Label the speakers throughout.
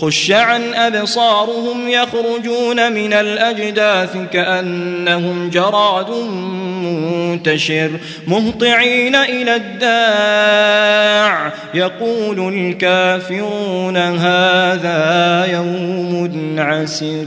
Speaker 1: خش عن أبصارهم يخرجون من الأجداث كأنهم جراد منتشر مهطعين إلى الداع يقول الكافرون هذا يوم عسر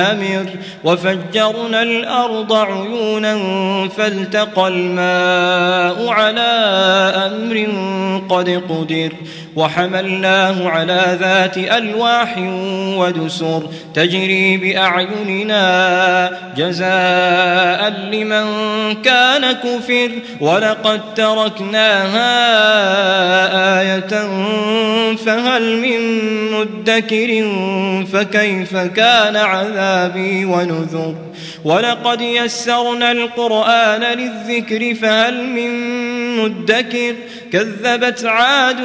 Speaker 1: منهمر وفجرنا الأرض عيونا فالتقى الماء على أمر قد قدر وحملناه على ذات ألواح ودسر تجري بأعيننا جزاء لمن كان كفر ولقد تركناها آية فهل من مدكر فكيف كان عذابي ونذر. ولقد يسرنا القرآن للذكر فهل من مدكر؟ كذبت عاد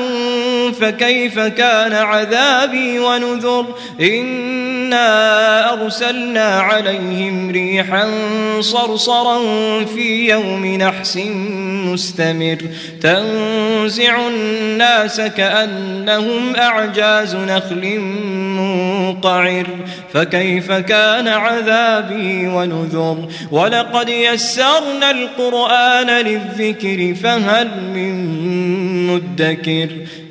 Speaker 1: فكيف كان عذابي ونذر؟ إنا أرسلنا عليهم ريحا صرصرا في يوم نحس مستمر. تنزع الناس كأنهم أعجاز نخل منقعر. فكيف كان عذابي ونذر. ولقد يسرنا القرآن للذكر فهل من مدكر؟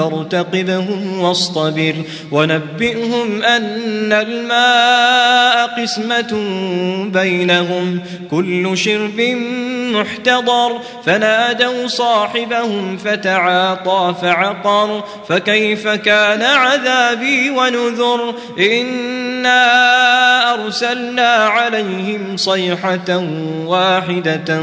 Speaker 1: فارتقبهم واصطبر ونبئهم أن الماء قسمة بينهم كل شرب محتضر فنادوا صاحبهم فتعاطى فعقر فكيف كان عذابي ونذر إنا أرسلنا عليهم صيحة واحدة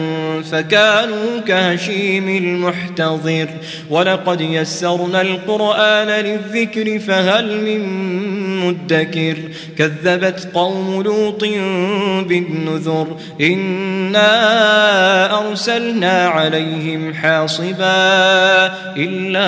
Speaker 1: فكانوا كهشيم المحتضر ولقد يسرنا القرآن للذكر فهل من مدكر كذبت قوم لوط بالنذر إنا أرسلنا عليهم حاصبا إلا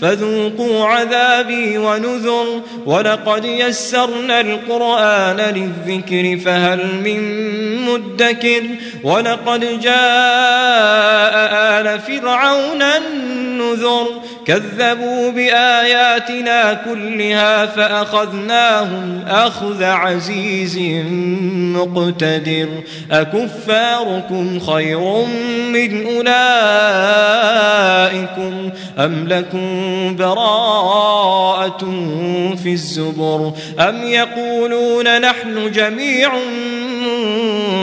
Speaker 1: فذوقوا عذابي ونذر ولقد يسرنا القرآن للذكر فهل من مدكر ولقد جاء آل فرعون النذر كذبوا بآياتنا كلها فأخذناهم أخذ عزيز مقتدر أكفاركم خير من أولئكم أم لكم براءة في الزبر أم يقولون نحن جميع